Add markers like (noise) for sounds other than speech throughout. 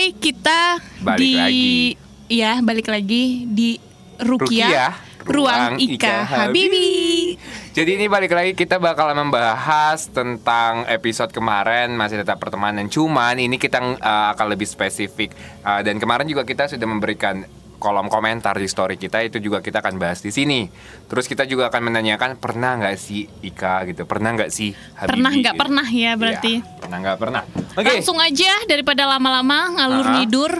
Hai, kita Balik di lagi. ya balik lagi di Rukia, Rukiah, Ruang Ika, Habibi. Jadi ini balik lagi kita bakal membahas tentang episode kemarin masih tetap pertemanan. Cuman ini kita uh, akan lebih spesifik Uh, dan kemarin juga kita sudah memberikan kolom komentar di story kita itu juga kita akan bahas di sini. Terus kita juga akan menanyakan pernah nggak sih Ika gitu, pernah nggak sih Habibi? Pernah nggak gitu. pernah ya berarti. Iya, pernah nggak pernah. Oke. Langsung aja daripada lama-lama ngalur Ah. ngidur.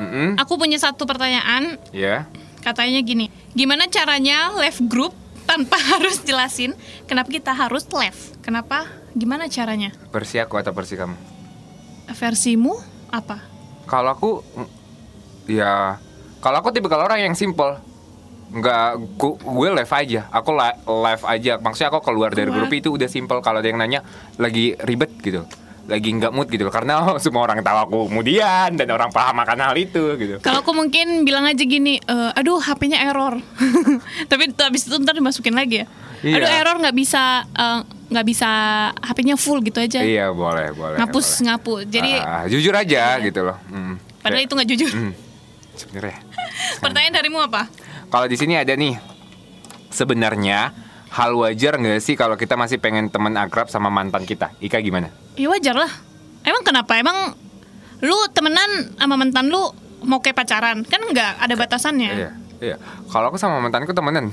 Mm-mm, Aku punya satu pertanyaan. Ya. Katanya gini, gimana caranya left group tanpa (laughs) harus jelasin kenapa kita harus left? Kenapa? Gimana caranya? Versi aku atau versi kamu? Versimu apa? Kalau aku mm, ya kalau aku tipe kalau orang yang simple nggak gu- gue live aja aku li- live aja maksudnya aku keluar dari grup itu udah simple kalau ada yang nanya lagi ribet gitu lagi nggak mood gitu karena (laughs) semua orang tahu aku kemudian dan orang paham akan hal itu gitu Kalau aku mungkin bilang aja gini, "Eh, aduh HP-nya error. (laughs) Tapi habis itu ntar dimasukin lagi ya. Iya. Aduh error nggak bisa eh, nggak bisa HP-nya full gitu aja. iya boleh boleh Ngapus boleh. ngapu. Jadi Ah, jujur aja Iya. gitu loh Hmm. padahal Kayak, itu nggak jujur. hmm, sebenarnya (laughs) Pertanyaan darimu apa? Kalau di sini ada nih, sebenarnya hal wajar nggak sih kalau kita masih pengen teman akrab sama mantan kita? Ika gimana? Ya wajar lah. Emang kenapa? Emang lu temenan sama mantan lu mau kayak pacaran? Kan nggak ada batasannya. Iya, iya. Kalau aku sama mantanku temenan.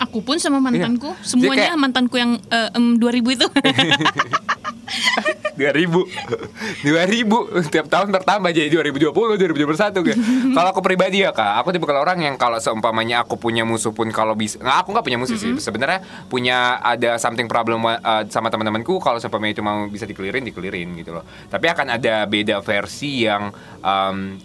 Aku pun sama mantanku, Iya. semuanya kayak- mantanku yang eh, em, 2000 itu. (laughs) 2000 2000 (laughs) Tiap tahun bertambah jadi 2020 2021 kayak. Kalau aku pribadi ya kak Aku tipe orang yang kalau seumpamanya aku punya musuh pun Kalau bisa nggak, Aku nggak punya musuh sih. Sebenarnya punya ada something problem uh, sama teman-temanku Kalau seumpamanya itu mau bisa dikelirin Dikelirin gitu loh. Tapi akan ada beda versi yang um,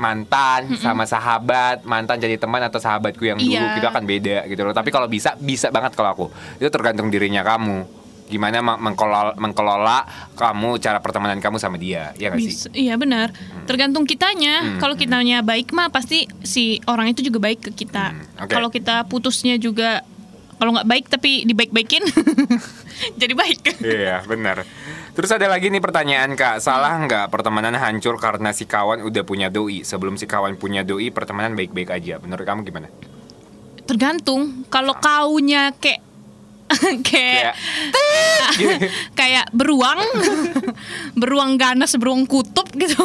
mantan sama sahabat mantan jadi teman atau sahabatku yang dulu Iya. gitu akan beda gitu loh. Tapi kalau bisa bisa banget kalau aku. Itu tergantung dirinya kamu gimana meng- mengkelola, mengkelola kamu cara pertemanan kamu sama dia ya sih Bisa- iya benar. Tergantung kitanya. Hmm, Kalau kitanya baik mah pasti si orang itu juga baik ke kita. Hmm, oke. Kalau kita putusnya juga kalau nggak baik tapi dibaik-baikin (laughs) jadi baik. Iya benar. Terus ada lagi nih pertanyaan kak, salah nggak pertemanan hancur karena si kawan udah punya doi? Sebelum si kawan punya doi, pertemanan baik-baik aja. Menurut kamu gimana? Tergantung. Kalau kaunya kayak kayak (laughs) kayak beruang (laughs) beruang ganas beruang kutub gitu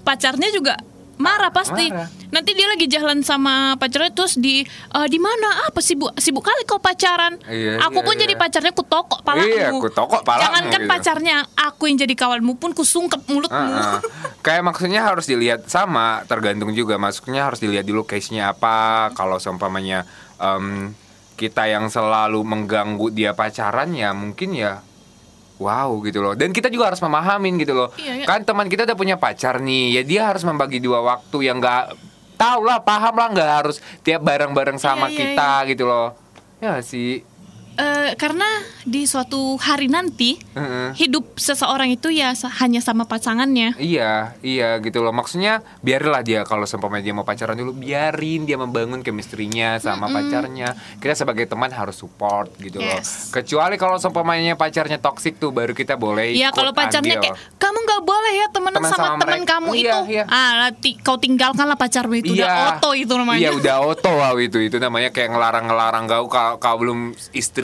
pacarnya juga marah pasti Marah. nanti dia lagi jalan sama pacarnya terus di "Eh, di mana apa sibuk sibuk kali kau pacaran Iya, aku iya, pun iya. jadi pacarnya ku tokok palamu Iya, ku tokok palamu, jangankan gitu. pacarnya aku yang jadi kawanmu pun ku sungkep mulutmu Ah, ah. Kayak maksudnya harus dilihat sama, tergantung juga. Maksudnya harus dilihat dulu case-nya apa. Kalau seumpamanya em, kita yang selalu mengganggu dia pacaran ya mungkin ya wow gitu loh. Dan kita juga harus memahamin gitu loh. Iya, iya. Kan teman kita udah punya pacar nih, ya dia harus membagi dua waktu yang nggak tahu lah, paham lah nggak harus tiap bareng-bareng sama Iya, iya, kita gitu loh. Ya sih. Eh, karena di suatu hari nanti Heeh. hidup seseorang itu ya hanya sama pasangannya Iya, iya gitu loh. Maksudnya biarlah dia kalau seumpamanya dia mau pacaran dulu, biarin dia membangun chemistry-nya sama pacarnya. Kita sebagai teman harus support gitu loh. Yes. Kecuali kalau seumpamanya pacarnya toksik tuh baru kita boleh Iya kalau pacarnya andil. kayak kamu nggak boleh ya temenan Temen sama, sama teman mereka." kamu Iya, itu. iya. Ah, nanti kau tinggalkanlah pacarmu itu udah oto itu namanya. Iya udah oto wow itu itu namanya kayak ngelarang-ngelarang kau kalau, kalau belum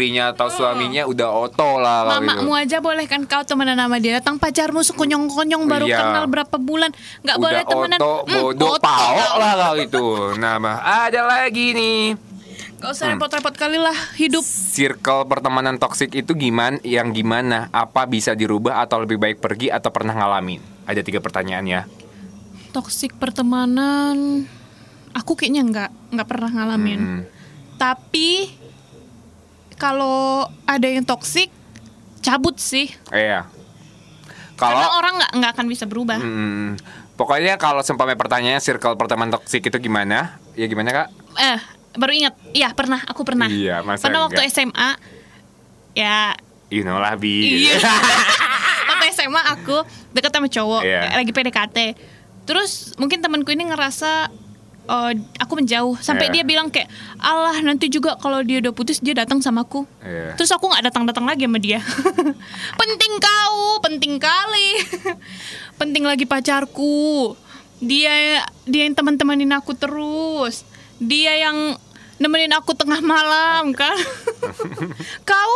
istrinya atau suaminya udah oto lah kalau itu. Mamamu aja boleh kan kau temenan sama dia datang pacarmu sekonyong-konyong baru Iya. kenal berapa bulan nggak boleh temenan oto Hmm, bodoh oto lah kalau itu. Nah, mah ada lagi nih. Gak usah repot-repot kali lah hidup Circle pertemanan toksik itu gimana? Yang gimana? Apa bisa dirubah atau lebih baik pergi atau pernah ngalamin? Ada tiga pertanyaan ya. toksik pertemanan aku kayaknya nggak nggak pernah ngalamin Hmm. tapi kalau ada yang toksik cabut sih Iya. karena Kalau orang nggak nggak akan bisa berubah Hmm, pokoknya kalau seumpamanya pertanyaannya circle pertemanan toksik itu gimana? Ya gimana kak? eh baru ingat iya pernah aku pernah Iya, masa pernah waktu enggak? SMA ya You know lah bi. Iya. (laughs) waktu SMA aku deket sama cowok Iya. lagi PDKT terus mungkin temanku ini ngerasa eh, aku menjauh sampai Iya. dia bilang kayak Allah nanti juga kalau dia udah putus dia datang sama aku Iya. terus aku nggak datang datang lagi sama dia (laughs) penting kau penting kali (laughs) penting lagi pacarku. Dia dia yang teman-temanin aku terus. Dia yang nemenin aku tengah malam kan. (laughs) kau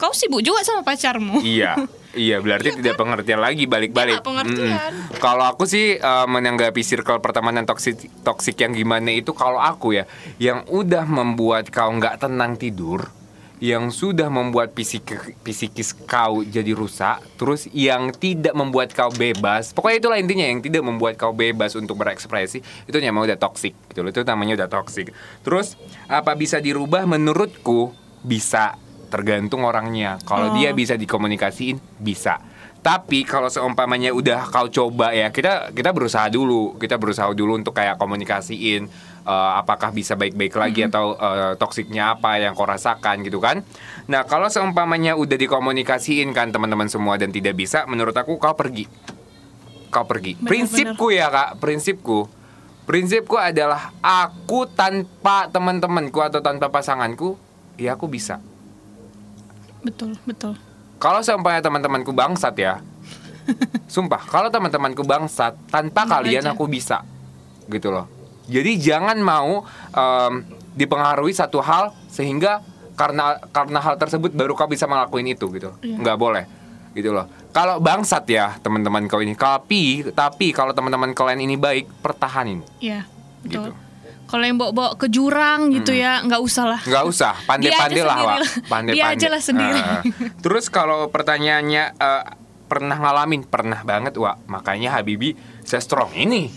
kau sibuk juga sama pacarmu. Iya. Iya, berarti tidak pengertian lagi balik-balik. Tidak pengertian. Mm-mm. Kalau aku sih eh, menanggapi circle pertemanan toksik toksik yang gimana itu kalau aku ya, yang udah membuat kau nggak tenang tidur, yang sudah membuat fisik psikis kau jadi rusak, terus yang tidak membuat kau bebas. Pokoknya itulah intinya yang tidak membuat kau bebas untuk berekspresi, itu namanya udah toksik gitu. Itu namanya udah toksik. Terus apa bisa dirubah menurutku bisa tergantung orangnya. Kalau Oh. dia bisa dikomunikasiin bisa. Tapi kalau seumpamanya udah kau coba ya kita kita berusaha dulu, kita berusaha dulu untuk kayak komunikasiin eh, apakah bisa baik-baik lagi atau eh, toksiknya apa yang kau rasakan gitu kan. Nah kalau seumpamanya udah dikomunikasiin kan teman-teman semua dan tidak bisa, menurut aku kau pergi, kau pergi. Benar-benar. Prinsipku ya kak, prinsipku, prinsipku adalah aku tanpa teman-temanku atau tanpa pasanganku, ya aku bisa. Betul, betul. Kalau seumpamanya teman-temanku bangsat ya (laughs) Sumpah Kalau teman-temanku bangsat Tanpa Enak kalian aja. aku bisa Gitu loh Jadi jangan mau em, Dipengaruhi satu hal Sehingga karena karena hal tersebut baru kau bisa ngelakuin itu gitu Iya. nggak boleh gitu loh kalau bangsat ya teman-teman kau ini tapi tapi kalau teman-teman kalian ini baik pertahanin Iya, Gitu. betul. Kalau yang bawa-bawa ke jurang gitu ya, nggak usah lah. nggak usah pandai-pandai lah Wak. pandai-pandai Dia aja lah sendiri. Ah. (laughs) terus kalau pertanyaannya eh, pernah ngalamin pernah banget Wak makanya Habibi saya strong ini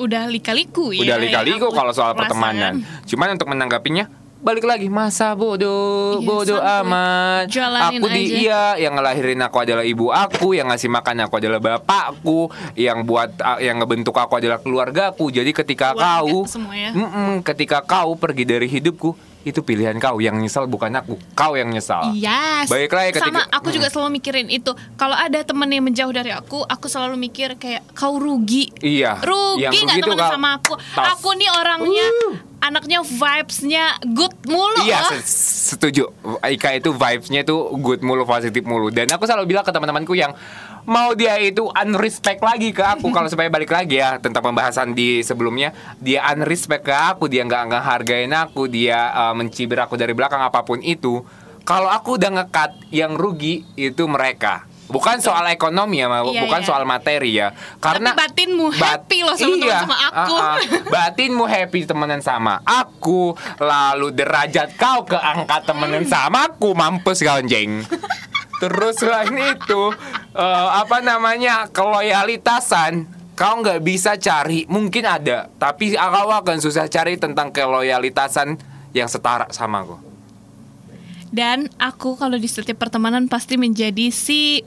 Udah lika-liku ya. udah lika-liku aku kalau soal pertemanan cuman untuk menanggapinya balik lagi masa bodoh Iya, bodoh amat Jalanin aku di aja. iya yang ngelahirin aku adalah ibu aku yang ngasih makan aku adalah bapakku yang buat yang ngebentuk aku adalah keluargaku jadi ketika Keluarga kau ya. Mm-mm, ketika kau pergi dari hidupku itu pilihan kau yang nyesal bukan aku kau yang nyesal Iya. Baik lah ya ketika- Sama aku juga selalu mikirin itu. Kalau ada temen yang menjauh dari aku, aku selalu mikir kayak kau rugi. Iya, Rugi nggak kau- sama aku? Tough. Aku nih orangnya anaknya vibesnya good mulu Iya loh. se- setuju Ika itu vibesnya itu good mulu positif mulu dan aku selalu bilang ke teman-temanku yang mau dia itu unrespect lagi ke aku. Kalau supaya balik lagi ya tentang pembahasan di sebelumnya dia unrespect ke aku. Dia nggak nggak hargain aku. Dia uh, mencibir aku dari belakang apa pun itu. Kalau aku udah ngekat yang rugi itu mereka. Bukan soal ekonomi ya. Iya, bukan iya. soal materi ya. Karena batinmu Bat- happy loh sama iya, sama aku. ah, ah. batinmu happy temenan sama aku. Lalu derajat kau keangkat temenan sama aku. Mampus kau jeng terus selain itu eh, apa namanya keloyalitasan kau nggak bisa cari mungkin ada tapi kau akan susah cari tentang keloyalitasan yang setara sama aku Dan aku kalau di setiap pertemanan pasti menjadi si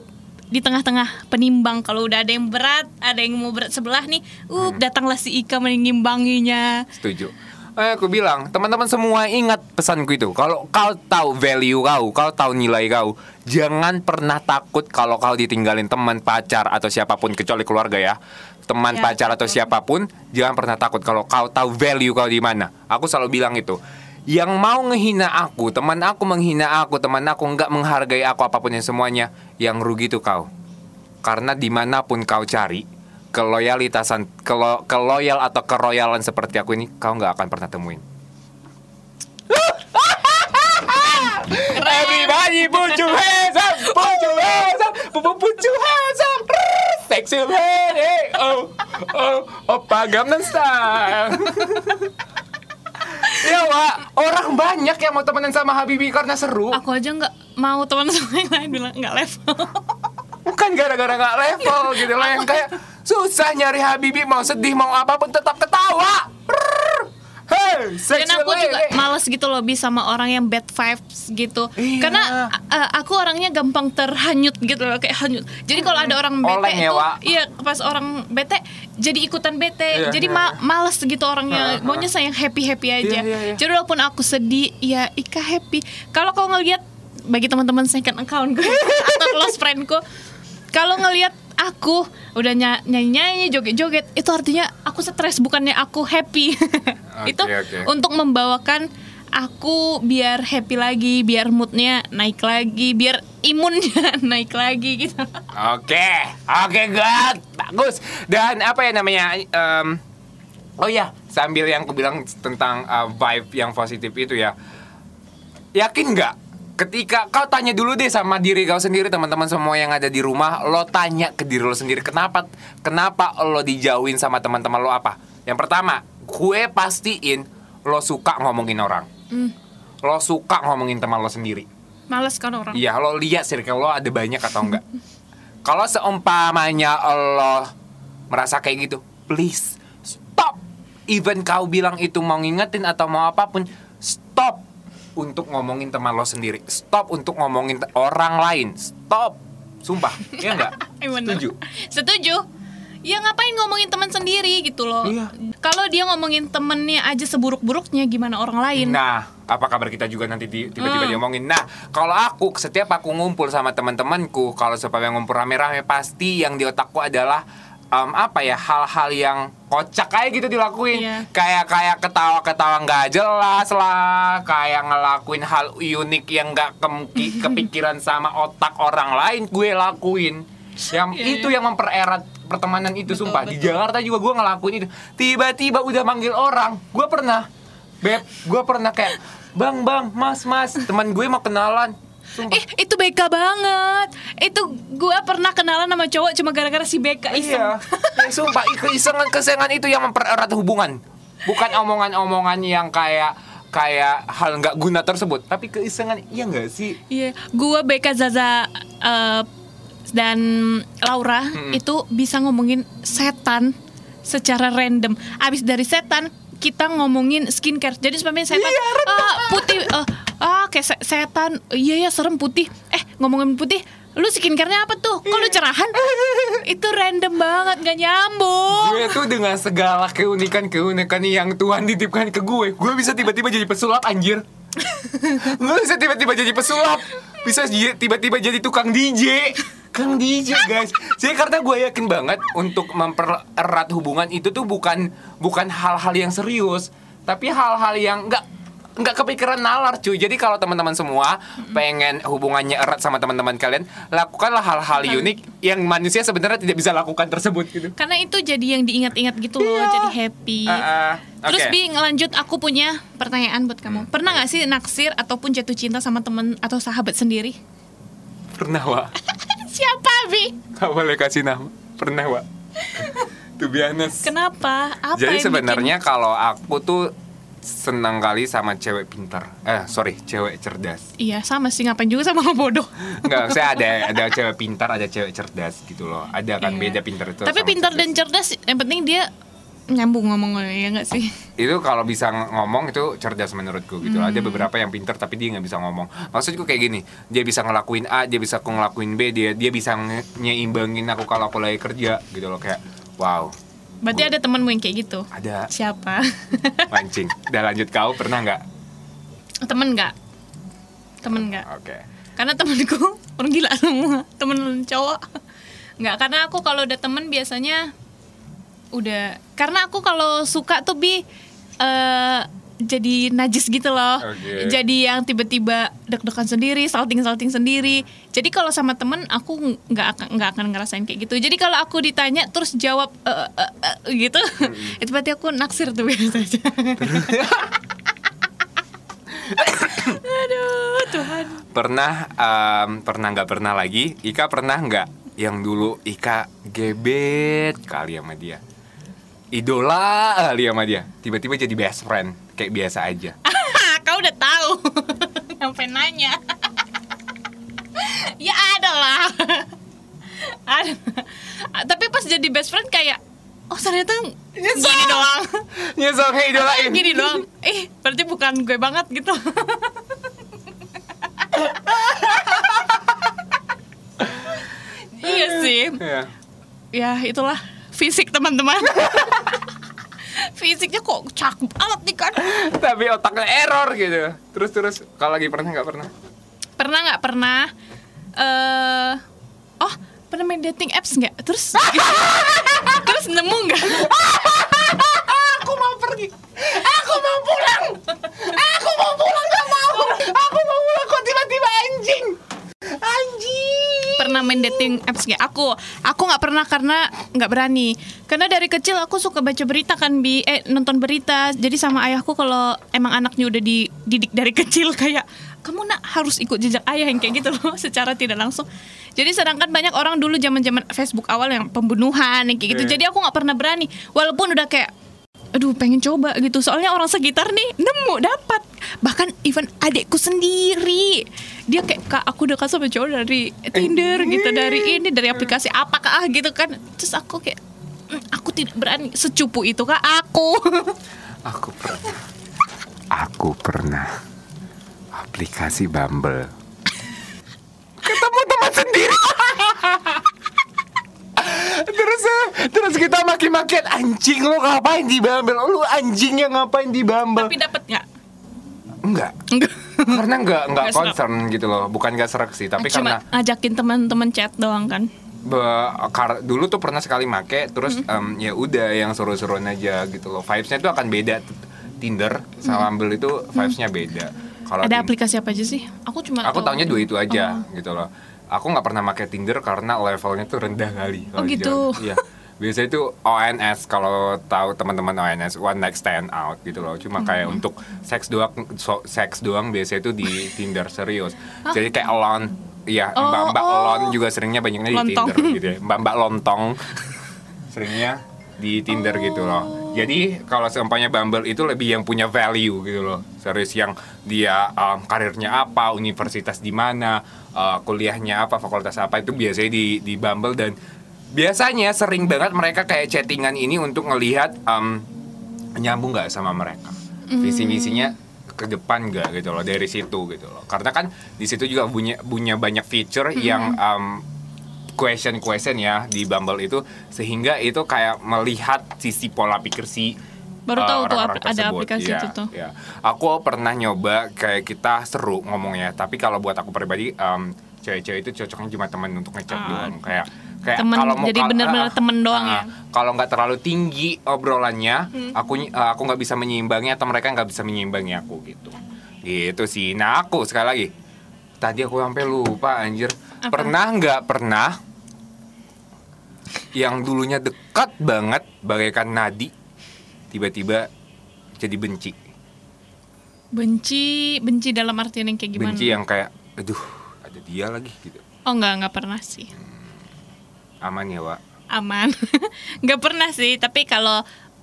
di tengah-tengah penimbang kalau udah ada yang berat, ada yang mau berat sebelah nih, uh Hmm. datanglah si Ika menimbanginya. Setuju. Eh, aku bilang, teman-teman semua ingat pesanku itu. Kalau kau tahu value kau, kau tahu nilai kau, jangan pernah takut kalau kau ditinggalin teman, pacar atau siapa pun kecuali keluarga ya. Teman, Ya, pacar atau siapa pun, jangan pernah takut kalau kau tahu value kau di mana. Aku selalu bilang itu. Yang mau ngehina aku, teman aku menghina aku, teman aku nggak menghargai aku apa pun yang semuanya, yang rugi itu kau. Karena di mana pun kau cari keloyalitasan, kelo, keloyal atau keroyalan seperti aku ini, kau nggak akan pernah temuin. Everybody put your hands up, put your hands up, put, your hands up. Sexy lady, oh, oh, opa Gangnam Style. (laughs) ya Wak, orang banyak yang mau temenan sama Habibi karena seru. Aku aja nggak mau teman sama yang lain bilang nggak level. Bukan gara-gara gak level gitu loh Yang kayak susah nyari Habibi Mau sedih mau apa pun tetap ketawa. Hey, Dan aku juga males gitu loh sama orang yang bad vibes gitu. Iya. Karena uh, aku orangnya gampang terhanyut gitu loh kayak hanyut. Jadi kalau ada orang bete Oleng ya, itu Wak. iya pas orang bete jadi ikutan bete. Iya, jadi iya. ma- males gitu orangnya. Ha, ha, Maunya saya happy-happy aja. Iya, iya, iya. Jadi walaupun aku sedih, ya Ika happy. Kalau kau ngelihat bagi teman-teman second account gue (laughs) atau close friendku, kalau ngelihat aku udah ny- nyanyi-nyanyi, joget-joget, itu artinya aku stres bukannya aku happy. (laughs) itu oke. untuk membawakan aku biar happy lagi, biar moodnya naik lagi, biar imunnya (laughs) naik lagi gitu. Oke, oke God bagus. Dan apa ya namanya? em, oh ya, sambil yang aku bilang tentang uh, vibe yang positif itu ya. Yakin nggak? Ketika kau tanya dulu deh sama diri kau sendiri teman-teman semua yang ada di rumah, lo tanya ke diri lo sendiri kenapa kenapa lo dijauhin sama teman-teman lo apa? Yang pertama, gue pastiin lo suka ngomongin orang. Lo suka ngomongin teman lo sendiri. Males kan orang. Iya, lo lihat circle lo ada banyak atau enggak. (laughs) Kalau seumpamanya lo merasa kayak gitu, please stop. Even kau bilang itu mau ngingetin atau mau apa pun, stop untuk ngomongin teman lo sendiri. Stop untuk ngomongin orang lain. Stop. Sumpah, iya enggak? (laughs) Bener. Setuju. Setuju. Ya ngapain ngomongin teman sendiri gitu loh. Iya. Kalau dia ngomongin temennya aja seburuk-buruknya gimana orang lain? Nah, apa kabar kita juga nanti di- Hmm. tiba-tiba diomongin. Nah, kalau aku setiap aku ngumpul sama teman-temanku, kalau supaya ngumpul rame-rame pasti yang di otakku adalah em, apa ya hal-hal yang kocak kayak gitu dilakuin. Iya. Kayak kayak ketawa-ketawa nggak jelas lah, kayak ngelakuin hal unik yang nggak kemki- (laughs) kepikiran sama otak orang lain gue lakuin. Yang Iya, itu yang mempererat pertemanan itu sumpah. Di Jakarta juga gue ngelakuin itu. Tiba-tiba udah manggil orang. Gue pernah Beb, gue pernah kayak Bang, bang, mas, mas Teman gue mau kenalan Sumpah Ih, itu BK banget. Itu gua pernah kenalan sama cowok cuma gara-gara si BK iseng. Iya (laughs) Ya, Sumpah, i- keisengan-keisengan itu yang mempererat hubungan Bukan omongan-omongan yang kayak Kayak hal nggak guna tersebut Tapi keisengan, iya nggak sih? Iya, gua BK Zaza eh, dan Laura itu bisa ngomongin setan secara random. Abis dari setan kita ngomongin skincare. Jadi sebenarnya setan ah, putih eh, ah kayak se- setan. Iya ya serem putih. Eh ngomongin putih, lu skincare-nya apa tuh? Kok lu cerahan? (laughs) itu random banget gak nyambung. Gue tuh dengan segala keunikan-keunikan yang Tuhan titipkan ke gue Gue bisa tiba-tiba jadi pesulap anjir (laughs) Gue bisa tiba-tiba jadi pesulap Bisa tiba-tiba jadi tukang DJ Kang DJ guys Jadi karena gue yakin banget Untuk mempererat hubungan itu tuh bukan Bukan hal-hal yang serius Tapi hal-hal yang nggak nggak kepikiran nalar cuy Jadi kalau teman-teman semua Pengen hubungannya erat sama teman-teman kalian Lakukanlah hal-hal unik Yang manusia sebenarnya tidak bisa lakukan tersebut gitu Karena itu jadi yang diingat-ingat gitu loh, Iya. jadi happy. Ah, ah. Terus Oke. Bi ngelanjut aku punya pertanyaan buat kamu. Pernah nggak sih naksir ataupun jatuh cinta sama temen atau sahabat sendiri? Pernah Wak (laughs) Siapa Bi? Gak boleh kasih nama Pernah Wak To be honest Kenapa? Apa Jadi sebenarnya kalau aku tuh Senang kali sama cewek pintar Eh sorry cewek cerdas bikin- Iya sama sih ngapain juga sama orang bodoh. Enggak saya (laughs) ada ada cewek pintar ada cewek cerdas gitu loh Ada kan Iya. beda pintar itu Tapi pintar cerdas. dan cerdas, yang penting dia nyambung ngomongnya ya nggak sih? itu kalau bisa ng- ngomong itu cerdas menurutku gitu. Ada Hmm. beberapa yang pintar tapi dia nggak bisa ngomong. Maksudku kayak gini, dia bisa ngelakuin A, dia bisa ngelakuin B, dia dia bisa nyeimbangin aku kalau aku lagi kerja gitu loh kayak wow. Berarti ada temanmu yang kayak gitu. Ada Siapa? mancing. Udah lanjut kau pernah nggak? Temen nggak? Temen nggak? Oke. Karena temenku (laughs) orang gila semua, temen cowok. Nggak, karena aku kalau udah temen biasanya udah. Karena aku kalau suka tuh bi eh jadi najis gitu loh. Oke. Jadi yang tiba-tiba deg-degan sendiri, salting-salting sendiri. Jadi kalau sama temen aku nggak akan nggak akan ngerasain kayak gitu. Jadi kalau aku ditanya terus jawab eh, eh, eh, gitu, itu berarti aku naksir tuh biasanya. (laughs) Aduh Tuhan. Pernah em, pernah nggak pernah lagi? Ika pernah nggak yang dulu Ika gebet kali sama dia? Idola kali sama dia. Tiba-tiba jadi best friend kayak biasa aja. (laughs) Kau udah tahu. (laughs) Sampai nanya. (laughs) ya ada lah. ada. Tapi pas jadi best friend kayak oh ternyata gini doang. Nyesel kayak idolain. gini doang. Eh, berarti bukan gue banget gitu. iya sih. Iya. Ya, itulah fisik teman-teman. (laughs) Fisiknya kok cakep banget nih kan. Tapi otaknya error gitu. Terus terus kalau lagi pernah nggak pernah? Pernah nggak pernah? eh oh, pernah main dating apps nggak? Terus (laughs) terus nemu nggak? (laughs) Aku mau pergi. Aku mau pulang. Aku mau pulang gak mau. Aku mau pulang kok tiba-tiba anjing. Anjing. Pernah main dating apps kayak aku. Aku nggak pernah karena nggak berani. Karena dari kecil aku suka baca berita kan bi. Eh nonton berita. Jadi sama ayahku kalau emang anaknya udah dididik dari (laughs) kecil kayak kamu nak harus ikut jejak ayah yang kayak gitu loh (laughs) secara tidak langsung. Jadi sedangkan banyak orang dulu zaman zaman Facebook awal yang pembunuhan yang kayak gitu. Iya. jadi aku nggak pernah berani. Walaupun udah kayak aduh pengen coba gitu. Soalnya orang sekitar nih nemu dapat bahkan even adikku sendiri dia kayak kak aku dekat sama cowok dari Tinder gitu dari ini dari aplikasi apakah gitu kan terus aku kayak "Hmm, aku tidak berani secupu itu kak aku (laughs) Aku pernah. Aku pernah. Aplikasi Bumble. Ketemu teman sendiri. (laughs) terus eh, terus kita maki-makian anjing lo ngapain di Bumble? Lu anjing yang ngapain di Bumble? tapi dapat nggak Enggak. Enggak. Karena enggak enggak Nggak serak. concern gitu loh. Bukan enggak serak sih, tapi karena cuma ngajakin teman-teman chat doang kan Be- kar- dulu tuh pernah sekali make terus Mm-hmm. em, ya udah yang seru-seruan aja gitu loh vibesnya tuh akan beda Tinder sama Bumble itu vibesnya beda kalau ada aplikasi apa aja sih aku cuma aku tahu- taunya dua itu aja Oh. gitu loh aku nggak pernah make Tinder karena levelnya tuh rendah kali kalau Oh, gitu. iya (laughs) biasanya itu ONS kalau tahu teman-teman ONS one night stand out gitu loh cuma Hmm. kayak untuk seks doang so- seks doang biasanya itu di (laughs) Tinder serius jadi kayak alone Iya, Oh, mbak-mbak oh. alone juga seringnya banyaknya di Lontong. Tinder gitu ya. (laughs) Mbak-mbak lontong (laughs) seringnya di Tinder gitu Oh. loh. Jadi kalau seumpamanya Bumble itu lebih yang punya value gitu loh. Serius yang dia um, karirnya apa, universitas di mana, uh, kuliahnya apa, fakultas apa itu biasanya di di Bumble dan biasanya sering banget mereka kayak chattingan ini untuk ngelihat um, nyambung nggak sama mereka. Visi misinya ke depan nggak gitu loh dari situ gitu loh. Karena kan di situ juga punya punya banyak feature yang um, question question ya di Bumble itu sehingga itu kayak melihat sisi pola pikir si Baru uh, tahu tuh orang-orang ap- ada tersebut. aplikasi Iya, itu tuh. iya. Aku pernah nyoba kayak kita seru ngomongnya, tapi kalau buat aku pribadi um, cewek-cewek itu cocoknya cuma teman untuk ngechat Ah. doang kayak kayak Temen, kalau mau jadi kal- bener-bener ah, temen doang ah, ya? kalau nggak terlalu tinggi obrolannya Hmm. aku uh, aku nggak bisa menyeimbangi atau mereka nggak bisa menyeimbangi aku gitu. Gitu sih. Nah aku sekali lagi tadi aku sampai lupa anjir. Apa? pernah nggak pernah yang dulunya dekat banget bagaikan nadi tiba-tiba jadi benci? Benci benci dalam artian yang kayak gimana? Benci yang kayak aduh ada dia lagi gitu. Oh nggak nggak pernah sih aman ya Wak? Aman. (laughs) Nggak pernah sih tapi kalau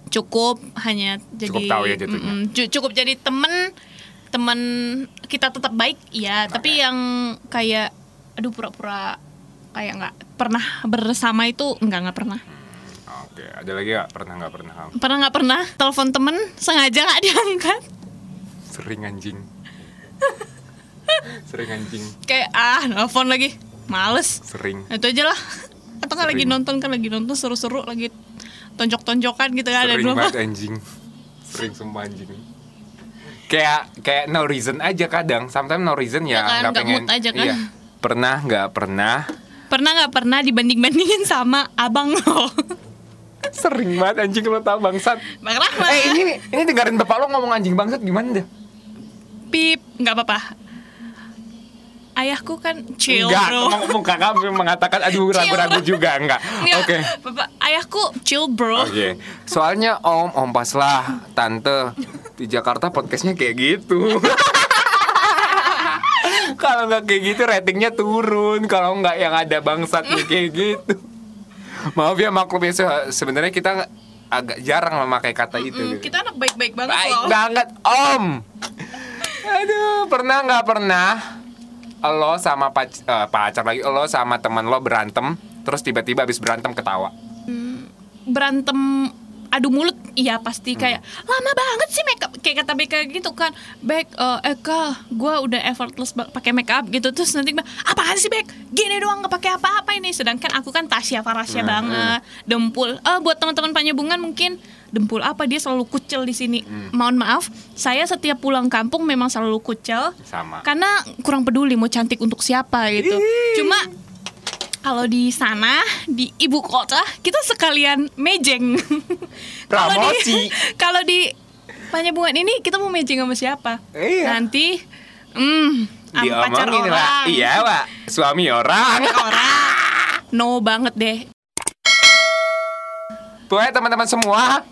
cukup hanya jadi Cukup tahu ya jatuhnya. Cu- cukup jadi temen temen kita tetap baik ya tapi yang kayak aduh pura-pura kayak nggak pernah bersama itu nggak nggak pernah. Oke. Ada lagi nggak? Pernah nggak pernah? Pernah nggak pernah. Telepon temen sengaja nggak diangkat. Sering anjing. (laughs) Sering anjing. Kayak ah telepon lagi. Males. Sering. Itu aja lah atau kan lagi nonton kan lagi nonton seru-seru lagi tonjok-tonjokan gitu kan ada dua banget anjing. Sering sumpah anjing. Kayak kayak no reason aja kadang. Sometimes no reason Ya ya kan, nggak nggak pengen. mood aja kan. iya. Pernah nggak pernah? Pernah nggak pernah dibanding-bandingin sama abang lo. (laughs) Sering banget anjing lo tau bangsat. Bang Rahmat eh ini ini dengerin bapak lo ngomong anjing bangsat. Gimana deh pip nggak apa-apa ayahku kan chill enggak bro muka kamu mengatakan aduh ragu-ragu juga enggak Nggak, oke bapak ayahku chill bro Oke, soalnya om, om pas lah, tante di Jakarta podcastnya kayak gitu. (laughs) Kalau nggak kayak gitu ratingnya turun. Kalau nggak yang ada bangsatnya kayak gitu. Maaf ya maklum ya se- sebenarnya kita agak jarang memakai kata itu. Hmm, gitu. kita anak baik-baik banget Baik loh banget om. Aduh, pernah nggak pernah lo sama pac- eh, pacar lagi lo sama teman lo berantem terus tiba-tiba habis berantem ketawa. berantem adu mulut iya pasti Hmm. kayak lama banget sih makeup kayak kata Beka gitu kan Bek eh Eka gue udah effortless pakai makeup gitu terus nanti apaan sih Bek? Gini doang nggak pakai apa-apa ini. Sedangkan aku kan Tasya Farasya Hmm, banget dempul. Eh buat teman-teman panyabungan mungkin dempul apa? Dia selalu kucel di sini. Hmm. mohon maaf saya setiap pulang kampung memang selalu kucel Sama. karena kurang peduli mau cantik untuk siapa gitu. Cuma kalau di sana di ibu kota kita sekalian mejeng. (laughs) Kalau di Promosi. kalau di Panyabungan ini kita mau mejeng sama siapa? Iya. Nanti hmm sama pacar Diomongin orang. Wak. Iya Wak Suami orang orang. no banget deh. Tuh ya teman-teman semua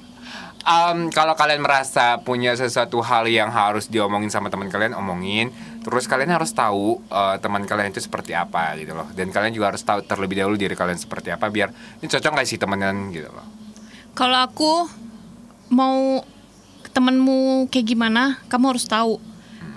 Em, kalau kalian merasa punya sesuatu hal yang harus diomongin sama teman kalian omongin terus kalian harus tahu eh, teman kalian itu seperti apa gitu loh dan kalian juga harus tahu terlebih dahulu diri kalian seperti apa biar ini cocok gak sih temenan gitu loh Kalau aku mau temenmu kayak gimana, kamu harus tahu.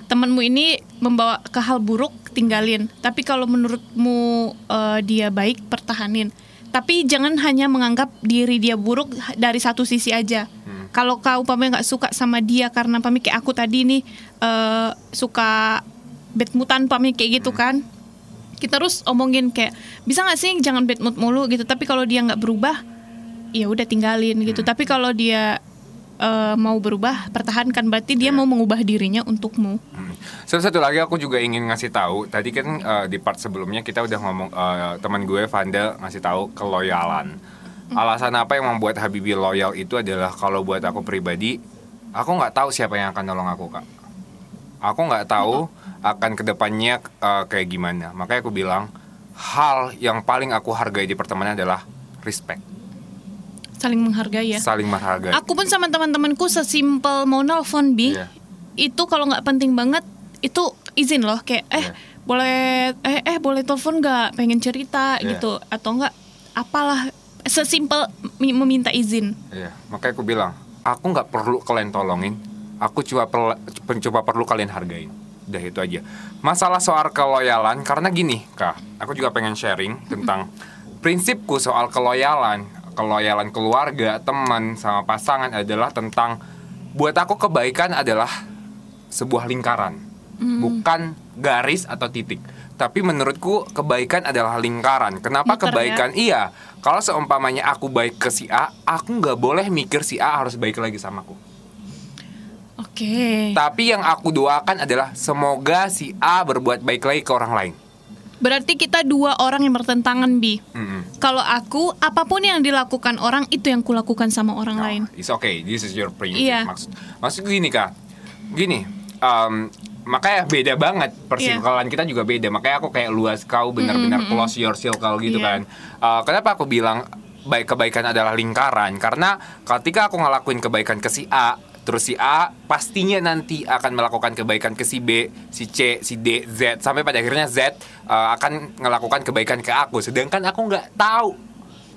Temenmu ini membawa ke hal buruk, tinggalin. Tapi kalau menurutmu eh, dia baik, pertahanin. Tapi jangan hanya menganggap diri dia buruk dari satu sisi aja. Kalau kau umpamanya nggak suka sama dia karena pamit kayak aku tadi nih eh, suka bad moodan pamit kayak gitu kan, kita terus omongin kayak bisa nggak sih jangan bad mood mulu gitu. Tapi kalau dia nggak berubah, ya udah tinggalin gitu. Tapi kalau dia eh, mau berubah, pertahankan berarti dia mau mengubah dirinya untukmu. Hmm. Sama satu lagi aku juga ingin ngasih tahu. Tadi kan eh, di part sebelumnya kita udah ngomong eh, teman gue Vanda ngasih tahu keloyalan. Alasan apa yang membuat Habibie loyal itu adalah kalau buat aku pribadi, aku nggak tahu siapa yang akan nolong aku kak. Aku nggak tahu akan ke depannya eh, kayak gimana. Makanya aku bilang hal yang paling aku hargai di pertemanan adalah respect, Saling menghargai ya. saling menghargai. Aku pun sama teman-temanku sesimpel mau nelfon bi, Iya. itu kalau nggak penting banget itu izin loh kayak eh Iya. boleh eh eh boleh telepon nggak pengen cerita Iya. gitu atau enggak apalah sesimpel mi- meminta izin. Iya, makanya aku bilang, aku nggak perlu kalian tolongin, aku cuma perlu, coba perlu kalian hargain. Udah itu aja. Masalah soal keloyalan, karena gini, kak, aku juga pengen sharing tentang prinsipku soal keloyalan, keloyalan keluarga, teman, sama pasangan adalah tentang buat aku kebaikan adalah sebuah lingkaran, bukan garis atau titik. Tapi menurutku kebaikan adalah lingkaran. Kenapa ya? kebaikan? Iya, kalau seumpamanya aku baik ke si A, aku nggak boleh mikir si A harus baik lagi sama aku. Oke. Tapi yang aku doakan adalah semoga si A berbuat baik lagi ke orang lain. Berarti kita dua orang yang bertentangan bi. Mm-mm. Kalau aku apa pun yang dilakukan orang itu yang kulakukan sama orang lain. It's okay, this is your prinsip. Iya. Maksud, maksud gini kak, gini, em, makanya beda banget persirkelan kita juga beda. Makanya aku kayak luas kau benar-benar close your circle gitu Iya. kan. Eh, kenapa aku bilang baik kebaikan adalah lingkaran? Karena ketika aku ngelakuin kebaikan ke si A, terus si A pastinya nanti akan melakukan kebaikan ke si B, si C, si D, Z sampai pada akhirnya Z eh, akan melakukan kebaikan ke aku. Sedangkan aku nggak tahu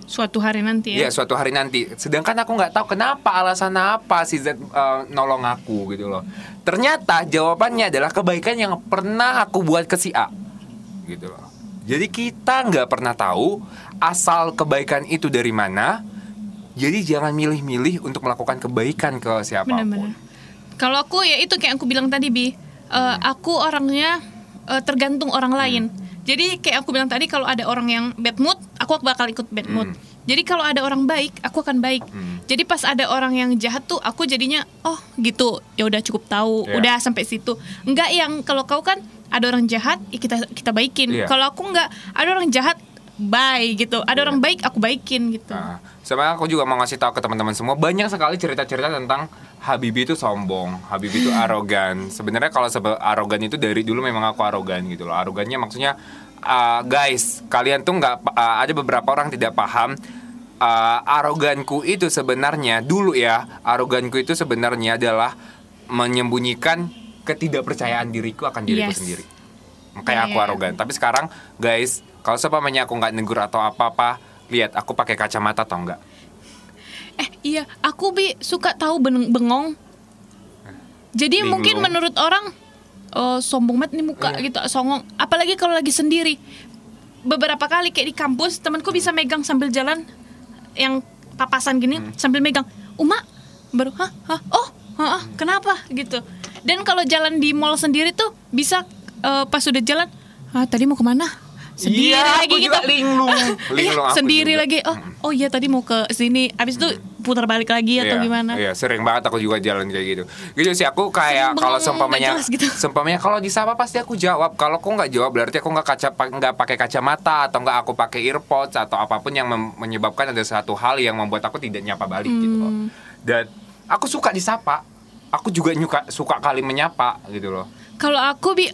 Suatu hari nanti ya. Iya suatu hari nanti. Sedangkan aku nggak tahu kenapa alasan apa si Z uh, nolong aku gitu loh. Ternyata jawabannya adalah kebaikan yang pernah aku buat ke si A gitu loh. Jadi kita nggak pernah tahu asal kebaikan itu dari mana. Jadi jangan milih-milih untuk melakukan kebaikan ke siapa pun. Benar-benar. Kalau aku ya itu kayak aku bilang tadi bi, Eh, aku orangnya eh, tergantung orang lain. Jadi kayak aku bilang tadi kalau ada orang yang bad mood, aku bakal ikut bad mood. Jadi kalau ada orang baik, aku akan baik. Jadi pas ada orang yang jahat tuh, aku jadinya oh gitu, ya udah cukup tahu, Iya. udah sampai situ. Enggak yang kalau kau kan ada orang jahat, ya kita kita baikin. Iya. Kalau aku enggak ada orang jahat, bye gitu. Ada Iya. orang baik, aku baikin gitu. Nah, sama aku juga mau ngasih tahu ke teman-teman semua banyak sekali cerita-cerita tentang Habibie itu sombong, Habibie itu (laughs) arogan. Sebenarnya kalau sebe arogan itu dari dulu memang aku arogan gitu loh. Arogannya maksudnya uh, guys, kalian tuh nggak uh, ada beberapa orang tidak paham uh, aroganku itu sebenarnya dulu ya, aroganku itu sebenarnya adalah menyembunyikan ketidakpercayaan diriku akan diriku Yes. sendiri. Makanya Iya, aku iya. arogan. Tapi sekarang guys, kalau seumpamanya aku nggak negur atau apa-apa, lihat aku pakai kacamata atau enggak. Eh iya, aku bi suka tahu bengong. Jadi Linglung. mungkin menurut orang eh, sombong banget nih muka Iya. gitu, songong. Apalagi kalau lagi sendiri. Beberapa kali kayak di kampus temanku bisa megang sambil jalan yang papasan gini Hmm. sambil megang. Uma baru hah hah oh hah, ah, kenapa gitu. Dan kalau jalan di mall sendiri tuh bisa eh, pas udah jalan, ah tadi mau ke mana? Sendiri Iya, lagi gitu. linglung. (laughs) Linglung iya, aku sendiri juga. lagi. Oh, oh iya tadi mau ke sini. Abis itu putar balik lagi atau Iya, gimana? Iya, sering banget aku juga jalan kayak gitu. Gitu sih aku kayak kalau jelas gitu. (laughs) seumpamanya kalau disapa pasti aku jawab. Kalau aku nggak jawab berarti aku nggak kaca nggak pakai kacamata atau nggak aku pakai earpods atau apa pun yang menyebabkan ada satu hal yang membuat aku tidak nyapa balik gitu loh. Hmm. Dan aku suka disapa. Aku juga nyuka suka kali menyapa gitu loh. Kalau aku bi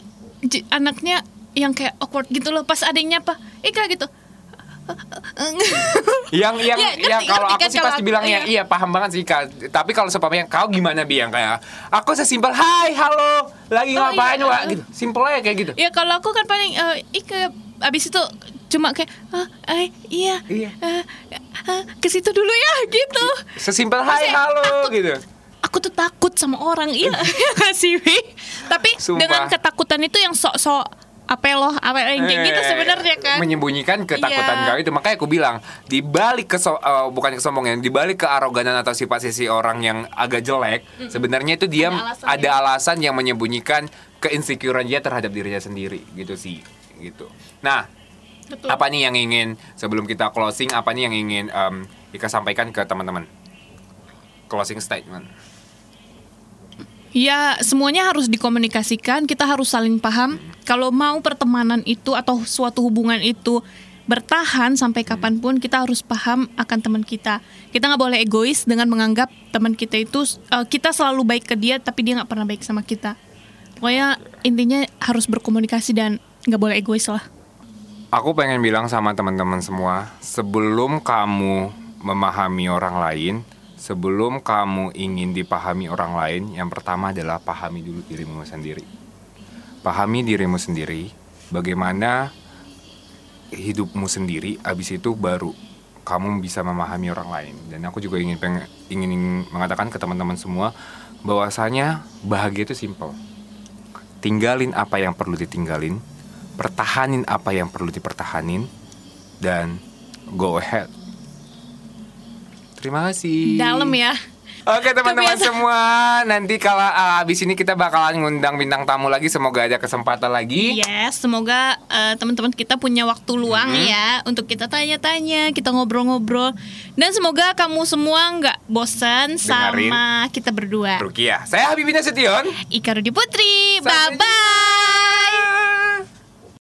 anaknya yang kayak awkward gitu loh pas ada yang nyapa, Ika gitu. yang yang Ya, ngerti, yang kalau ngerti aku kan sih pasti aku, bilangnya iya. iya paham banget sih kak tapi kalau seumpamanya kau gimana bi yang kayak aku sesimpel hai halo lagi Oh, ngapain iya. wak gitu simpel aja kayak gitu Ya kalau aku kan paling eh Ika abis itu cuma kayak ah, eh, iya, Iya. eh, eh, ke situ dulu ya gitu. sesimpel hai Maksudnya, halo takut. gitu Aku tuh takut sama orang, iya (laughs) (laughs) sih? Tapi Sumpah. dengan ketakutan itu yang sok-sok apa loh, apa yang kayak gitu Eh, sebenarnya kan. menyembunyikan ketakutan Iya. kau itu makanya aku bilang di balik keso eh, bukan kesombongan di balik kearoganan atau sifat sisi orang yang agak jelek sebenarnya itu dia Ada alasan ada ya. alasan yang menyembunyikan keinsecurean dia terhadap dirinya sendiri gitu sih gitu nah Betul. apa nih yang ingin sebelum kita closing apa nih yang ingin em, Ika sampaikan ke teman-teman closing statement Ya semuanya harus dikomunikasikan, kita harus saling paham. Kalau mau pertemanan itu atau suatu hubungan itu bertahan sampai kapan pun, kita harus paham akan teman kita. Kita nggak boleh egois dengan menganggap teman kita itu eh, kita selalu baik ke dia, tapi dia nggak pernah baik sama kita. Pokoknya intinya harus berkomunikasi dan nggak boleh egois lah. Aku pengen bilang sama teman-teman semua, sebelum kamu memahami orang lain, sebelum kamu ingin dipahami orang lain, yang pertama adalah pahami dulu dirimu sendiri. Pahami dirimu sendiri, bagaimana hidupmu sendiri, abis itu baru kamu bisa memahami orang lain. Dan aku juga ingin pengen, ingin mengatakan ke teman-teman semua bahwasanya bahagia itu simpel. Tinggalin apa yang perlu ditinggalin, pertahanin apa yang perlu dipertahanin, dan go ahead. Terima kasih. Dalam ya. Oke teman-teman semua, nanti kalau uh, abis ini kita bakalan ngundang bintang tamu lagi, semoga ada kesempatan lagi. Yes, semoga eh, teman-teman kita punya waktu luang Mm-hmm. ya untuk kita tanya-tanya, kita ngobrol-ngobrol, dan semoga kamu semua nggak bosan sama kita berdua. Rukiah, saya Habibina Setion. Ika Rudi Putri, bye bye.